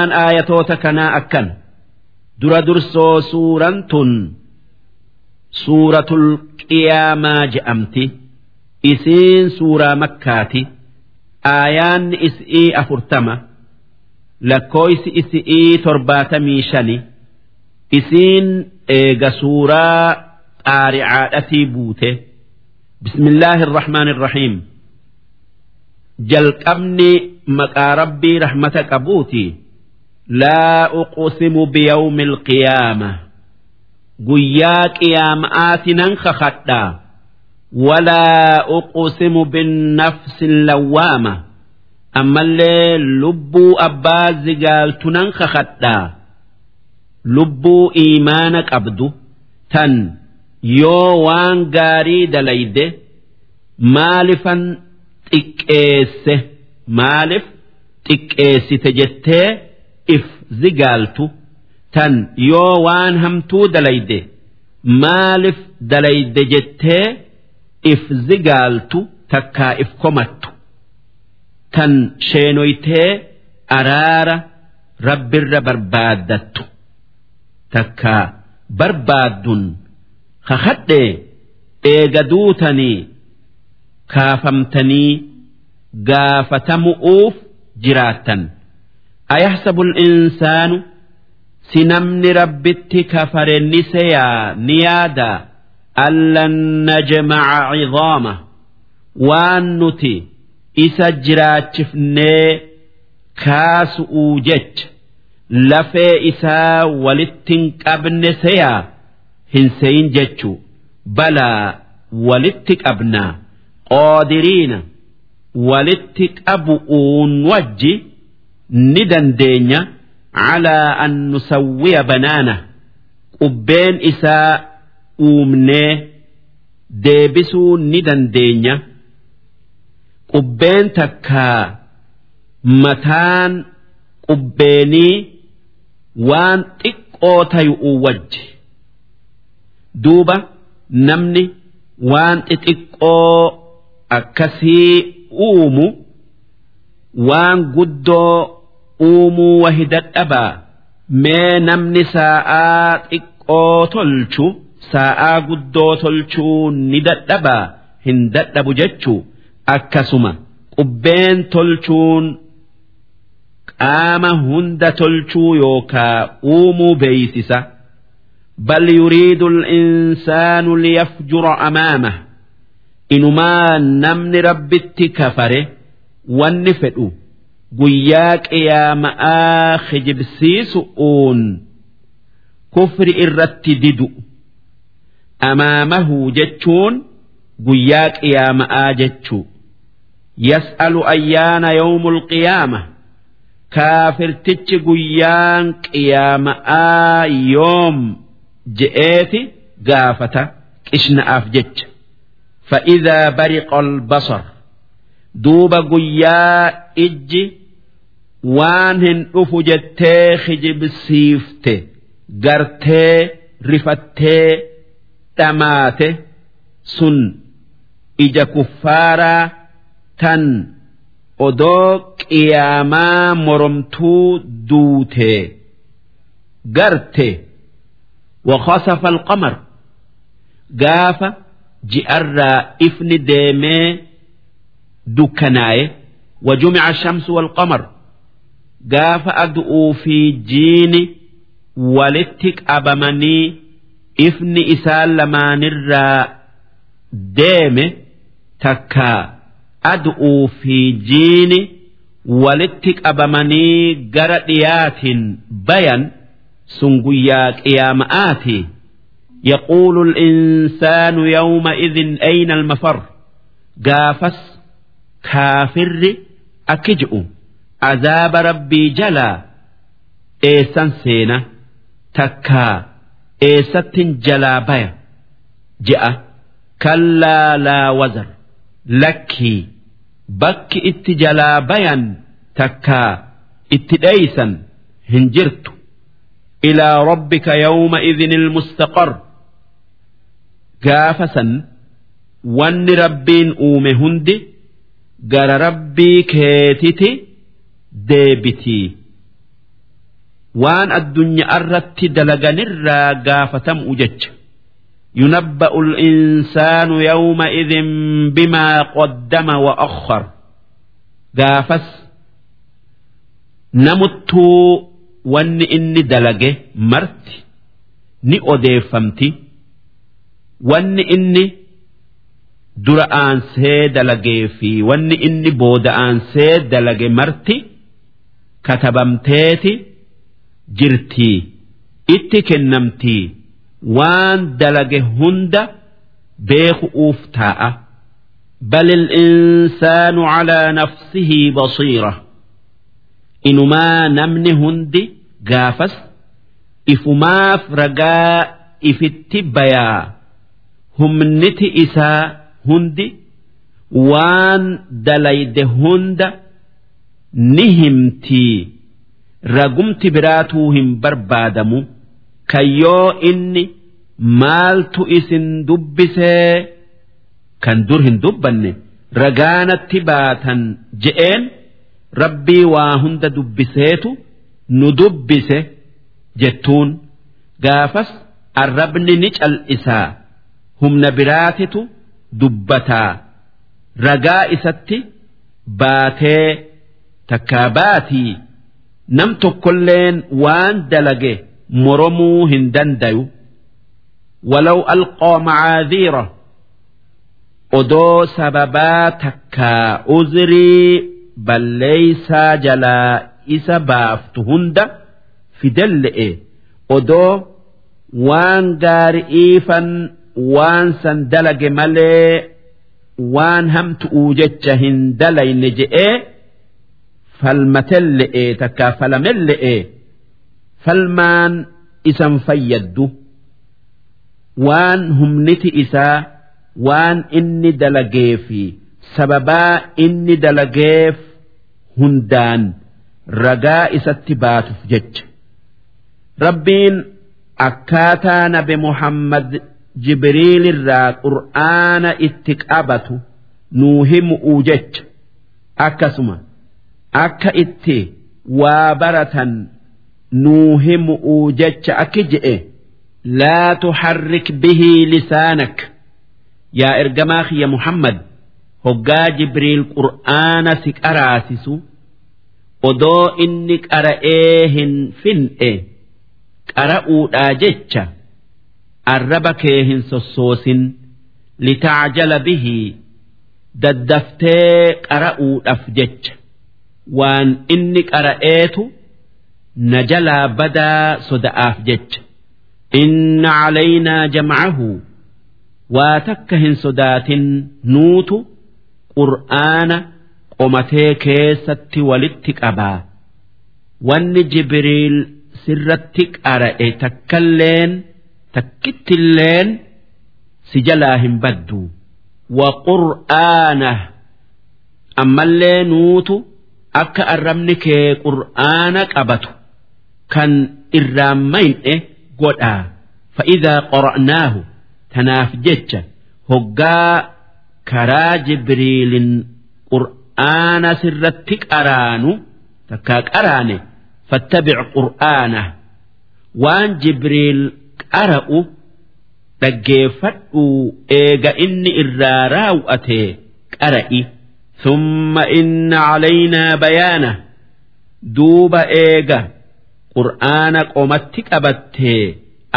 Aan aayatoota kanaa akkan. Dura dursoo suuraan tun. Suuratul qiyaamaa je'amti. Isiin suuraa makkaati. Aayaanni is'ii afurtama. Lakkooysi is'ii torbaatamii shani. Isiin eega suuraa qaaricaadhatii buute. Bismillaahi irrahmaan irrahiim jalqabni maqaa rabbii rahmata laa uqsimu biyawmi alqiyaama guyyaa qiyaama'aati nan kakadhaa walaa uqsimu binnafsi lawwaama ammallee lubbuu abbaa zigaaltu nan kakadhaa lubbuu iimaana qabdu tan yoo waan gaarii dalayde maalifan xiqqeesse maaliif xiqqeessite jettee if zigaaltu tan yoo waan hamtuu dalayde maaliif dalayde jettee if zigaaltu takkaa if komattu. Tan sheenoytee araara rabbirra barbaaddattu. Takkaa barbaaddun kakadhee eega duutanii kaafamtanii gaafatamu'uuf jiraattan ayahsabu insaanu si namni rabbitti kafare ni seyaa ni yaadaa allan najmaca cidaama waan nuti isa jiraachifnee kaasu'uu jecha. Lafee isaa walittin qabne seyaa hin seyin jechuu balaa walitti qabnaa qoodiriina walitti qabu'uun wajji ni dandeenya calaa an nusawwiya banaana. Qubbeen isaa uumnee deebisuu ni dandeenya qubbeen takkaa mataan qubbeenii waan xiqqoo tayu'u wajji. Duuba namni waan xixiqqoo akkasii uumu waan guddoo uumuu wahi dadhabaa mee namni saa'aa xiqqoo tolchu saa'aa guddoo tolchuu ni dadhabaa hin dadhabu jechuu. Akkasuma qubbeen tolchuun qaama hunda tolchuu yookaa uumuu beeysisa. Bal yuriidu liyafjura amaamah inumaa namni rabbitti kafare wanni fedhu guyyaa qiyaama'aa kijibsiisu'uun kufri irratti didu. Amaamahu jechuun guyyaa qiyaama'aa jechuu. Yas'alu ayyaana yawmul qiyaama. Kaafirtichi guyyaan qiyaama'aa yoom je'eeti gaafata qishna'aaf jecha. Fa'idaa bariqa albasar duuba guyyaa ijji waan hin dhufu jettee hijibsiifte gartee rifattee dhamaate sun ija kuffaaraa tan odoo qiyaamaa moromtuu duutee garte waqasafa alqamar gaafa ji'arraa ifni deemee dukkanaaye wajumica shamsu walqamar. gaafa adu'uu fi jiini walitti qabamanii ifni isaan lamaanirraa deeme takkaa adu'uu fi jiini walitti qabamanii gara dhiyaatiin bayan sun guyyaa qiyaama'aati يقول الإنسان يومئذ أين المفر قافس كافر أكجئ azaaba rabbii jalaa eessan seena? Takkaa eessattin jalaa baya? Je'a. Kallaa laa wazar. Lakkii bakki itti jalaa bayan? Takkaa itti dheeysan? Hin jirtu. Ilaa rabbika yawma idin ilmustaqar gaafa san wanni rabbiin uume hundi gara rabbii keetiti deebitii waan addunyaa irratti dalaganirraa gaafatamu jecha ينبأ الإنسان يومئذ بما قدم وأخر قافس نمتو وان إني دلقه مرت ni odeeffamti wanni inni dura aansee dalagee fi wanni inni booda aansee dalage marti katabamteeti jirtii itti kennamtii waan dalage hunda beeku'uuf taa'a. بل الإنسان على نفسه بصيرة إنما نمن هندي قافس ifumaaf ragaa ifitti bayaa humniti isaa hundi waan dalayde hunda ni himtii ragumti biraatuu hin barbaadamu kayyoo inni maaltu isin dubbisee kan dur hin dubbanne ragaanatti baatan je'een rabbii waa hunda dubbiseetu nu dubbise. jettuun gaafas arrabni ni cal'isaa humna biraatitu dubbataa ragaa isatti baatee takkaa baatii nam tokkolleen waan dalage moromuu hin dandayu walaw alqoo macaadiira odoo sababaa takkaa uzrii balleeysaa jalaa isa baaftu hunda fidelle'e. Odoo waan gaari'iifan waan san dalage malee waan hamtu'uu jecha hin dalayne je'ee falmatelle'e takkaa falamelle'e falmaan isan fayyaddu. Waan humniti isaa waan inni dalagee fi sababaa inni dalageef hundaan ragaa isatti baatuuf jecha. rabbiin akkaataa nabi muhammad jibriil irraa qur'aana itti qabatu nuu himu'uu jecha. Akkasuma akka itti waa baratan nuu himu'uu jecha akki je'e laa tuharrik bihii lisaanak. Yaa ergamaa kiyya muhammad hoggaa jibriil qur'aana si qaraasisu odoo inni qara'ee hin fin'e qara'uudhaa jecha arraba kee hin sossoosin litacjala bihii daddaftee qara'uudhaaf jecha waan inni qara'eetu na jalaa badaa soda'aaf jecha. Inna calaynaa jamcahu waa takka hin sodaatin nuutu qur'aana qomatee keessatti walitti qabaa. Wanni jibriil sirratti qara'e takkalleen takkittilleen si jalaa hin baddu. Wa qur'aana ammallee nuutu akka arrabni kee qur'aana qabatu kan irraan mayne godhaa fa'idaa qora'naahu tanaaf jecha hoggaa karaa jibriilin qur'aana sirratti qaraanu takkaa qaraane fattabic qur'aana waan jibriil qara'u dhaggeeffadhuu eega inni irraa raawwate qara'i summa inna calaynaa bayaana duuba eega qur'aana qomatti qabattee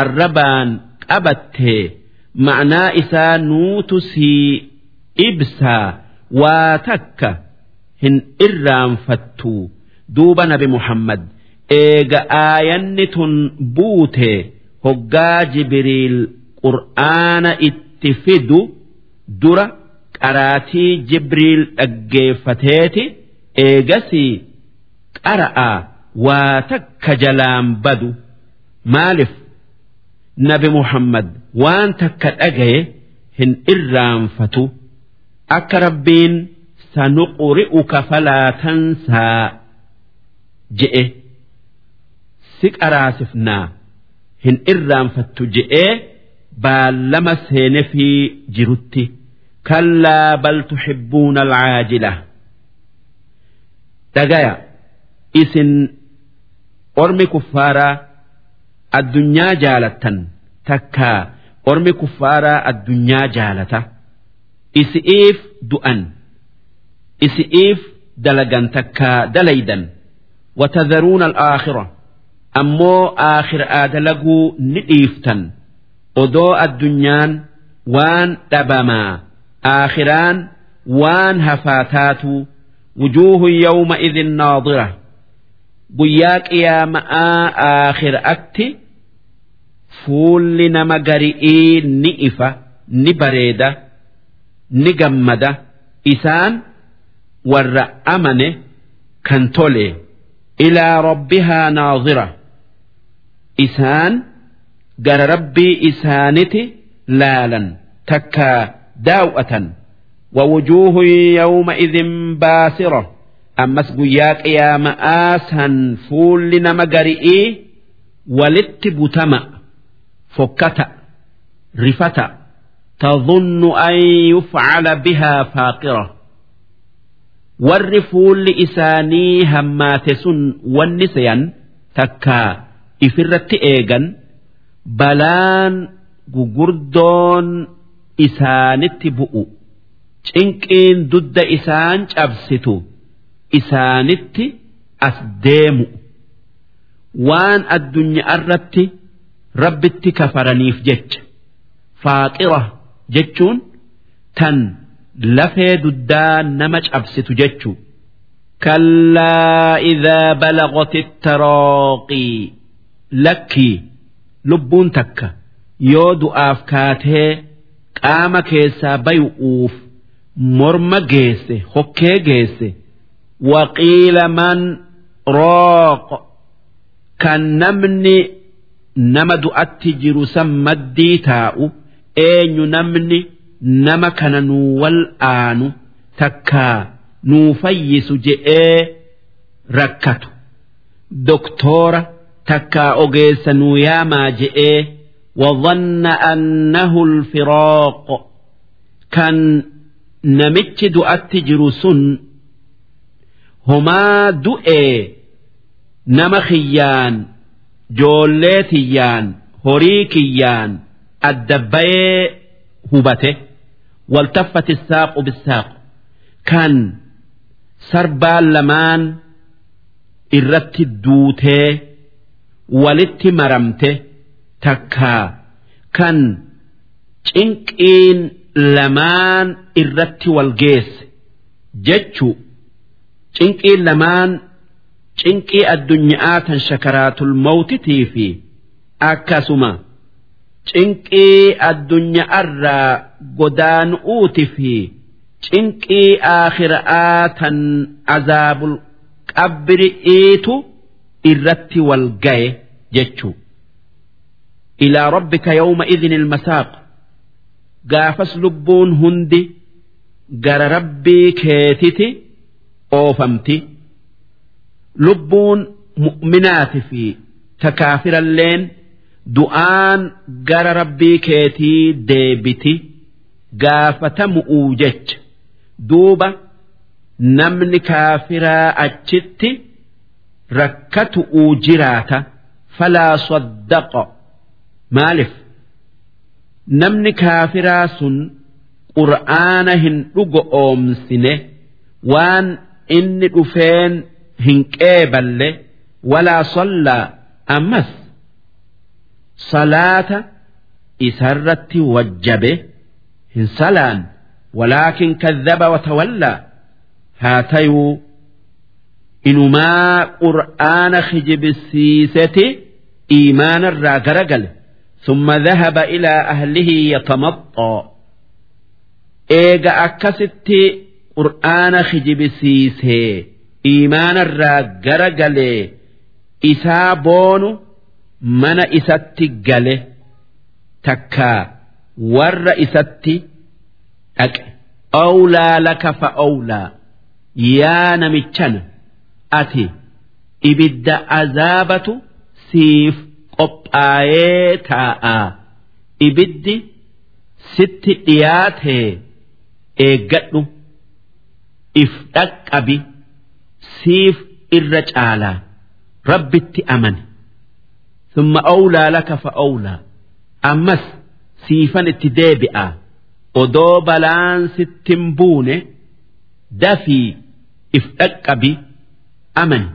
arrabaan qabattee ma'naa isaa nuutu sii ibsaa waa takka hin irraanfattu duuba nabi Muhammad eega aayanni tun buute hoggaa Jibriil qur'aana itti fidu dura. Qaraatii jibriil dhaggeeffateeti eegasii qara'a waa takka jalaan badu maaliif nabi muhammad waan takka dhagaye hin irraanfatu akka rabbiin sanuqri'uka falaa tansaa je'e si qaraasifnaa hin irraanfattu je'ee baallama seenefii jirutti. كلا بل تحبون العاجلة دقايا إسن ormi kuffaaraa addunyaa jaalattan takkaa ormi kuffaaraa addunyaa jaalata isi'iif du'an isi'iif dalagan takkaa dalaydan watadharuuna alaakhira ammoo aakhiraa dalaguu ni dhiiftan odoo addunyaan waan dhabamaa aakhiraan waan hafaa taatuu wujuuhun yawma idin naadira guyyaa qiyaama'aa aakhiraatti fuulli nama gari'ii ni ifa ni bareeda ni gammada isaan warra amane kan tole ilaa rabbihaa naadira isaan daaw'atan wawujuuhu yawma'idhin baasira ammas guyyaa qiyaama'aa san fuulli nama gari'ii walitti butama fokkata rifata tadhunnu an yufcala bihaa faaqira warri fuulli isaanii hammaate sun wanni seyan takkaa ifirratti eegan balaan gugurdoon isaanitti bu'u cinqiin dudda isaan cabsitu isaanitti as deemu waan addunyaa irratti rabbitti kafaraniif jecha faaqira jechuun tan lafee duddaa nama cabsitu jechuu كلا إذا بلغت التراقي لكي لبون تكا yoo du'aaf kaatee qaama keessaa bayu'uuf morma geesse hokkee geesse waqiila man rooq kan namni nama du'atti jiru san maddii taa'u eenyu namni nama kana nuu wal aanu takkaa nuu fayyisu je'ee rakkatu doktoora takkaa ogeessa nuu yaamaa je'ee. وظن أنه الفراق كان نمتش دؤت جرسن هما دؤي نمخيان جوليتيان هريكيان الدبي هبته والتفت الساق بالساق كان سربان لمان irratti duutee walitti maramte takkaa kan cinqiin lamaan irratti wal geesse jechu cinqiin lamaan cinqii addunyaa tan shakaraatul mawtitii fi akkasuma cinqii addunyaarraa godaanu'uuti fi cinqii aakhira'aa tan azaabul qabri'iitu irratti wal gaye jechuu إلى ربك يومئذ المساق قافس لبون هندي قر ربي كيتتي أوفمتي لبون مؤمنات في تكافر اللين دعان قر ربي كيتي ديبتي قافة مؤوجج دوبة نمن كافرا أجتي ركت أوجراتا فلا صدق Maaliif namni kaafiraa sun qur'aana hin dhugo oomsine waan inni dhufeen hin qeeballe walaa sallaa ammas salaata isarratti wajjabe hin salaan walaakin kadhaba watawallaa haa tayuu inumaa qur'aana kijibsiiseti iimaanarraa garagale summa dhahaba ilaa ahlihi yatamaxxoo eega akkasitti qur'aana kijibisiisee iimaanarraa gara galee isaa boonu mana isatti gale takkaa warra isatti dhaqe awlaa laka fa awlaa yaa namichana ati ibidda azaabatu siif qophaayee taa'a ibiddi sitti dhiyaate eeggadhu if dhaqqabi siif irra caalaa rabbitti amani summa awlaa laka fa awlaa. Ammas siifan itti deebi'a. Odoo balaan sittin buune dafii if dhaqqabi amani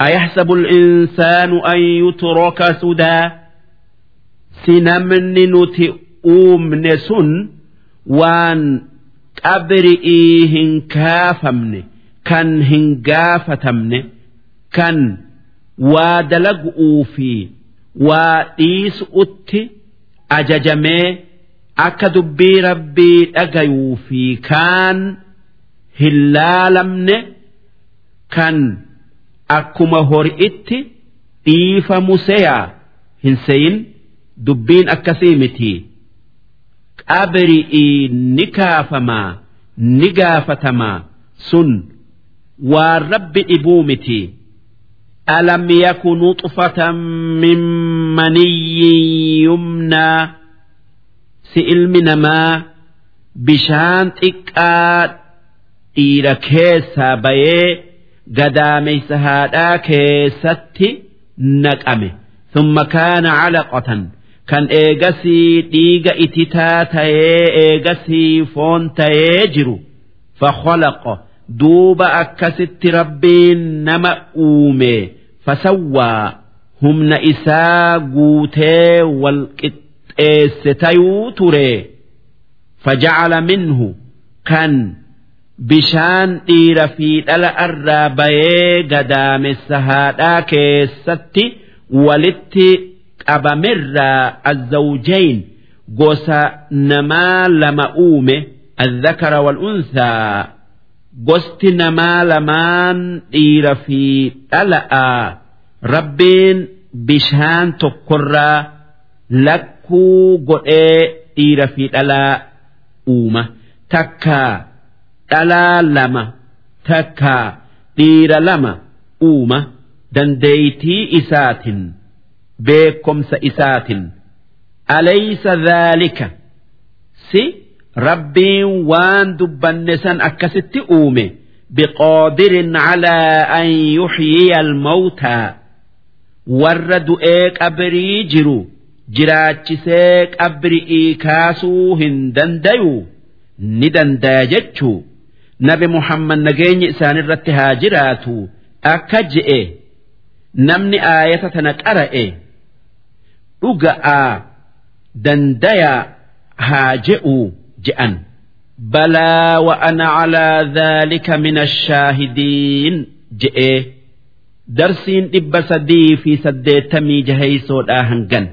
أيحسب الإنسان أن يترك سدى سنمن نتئوم نسن وان قبرئي هنكافمن كان هنقافتمن كان وادلقوا في وديس أتي أججمي akka dubbii rabbii dhagayuu fi kaan hin laalamne kan akkuma hori'itti dhiifamu seyaa hin seyin dubbiin akkasii miti qabri'ii ni kaafamaa ni gaafatamaa sun waan rabbi dhibuu miti. ألم يك نطفة من مني يمنى si ilmi namaa bishaan xiqqaa dhiira keessaa bayee gadaameysa haadhaa keessatti naqame. Thumma kaana calaqatan. Kan eegasii dhiiga ititaa ta'ee eegasii foon ta'ee jiru. Fakhalaqa duuba akkasitti rabbiin nama uume. Fasawwaa humna isaa guutee walqixxe qixxeesse tayuu ture. Fajacala minhu. Kan bishaan dhiira fi dhala irraa bayee gadaamessa haadhaa keessatti walitti qabamirraa azzawjayn gosa namaa lama uume azzakara wal unsaa gosti namaa lamaan dhiira fi dhala'a rabbiin bishaan tokkorraa lakkuu godhee dhiira fi dhalaa uuma takkaa. Dhalaa lama takkaa dhiira lama uuma dandeeytii isaatin beekomsa isaatin. Alaysa dhaalika si rabbiin waan dubbanne san akkasitti uume biqaadirin calaa an yuxyiya almawtaa warra du'ee qabrii jiru jiraachisee qabri'ii kaasuu hin dandayu ni dandaya jechuu nabi muhammad nageenyi isaanirratti haa jiraatu. Akka je'e namni aayata tana qara'e dhuga'aa dandayaa haa je'uu je'an. Balaa wa ana calaa dhaalika min ashaahidiin je'ee darsiin dhibba sadii fi saddeettamii jaheysoodhaa hangan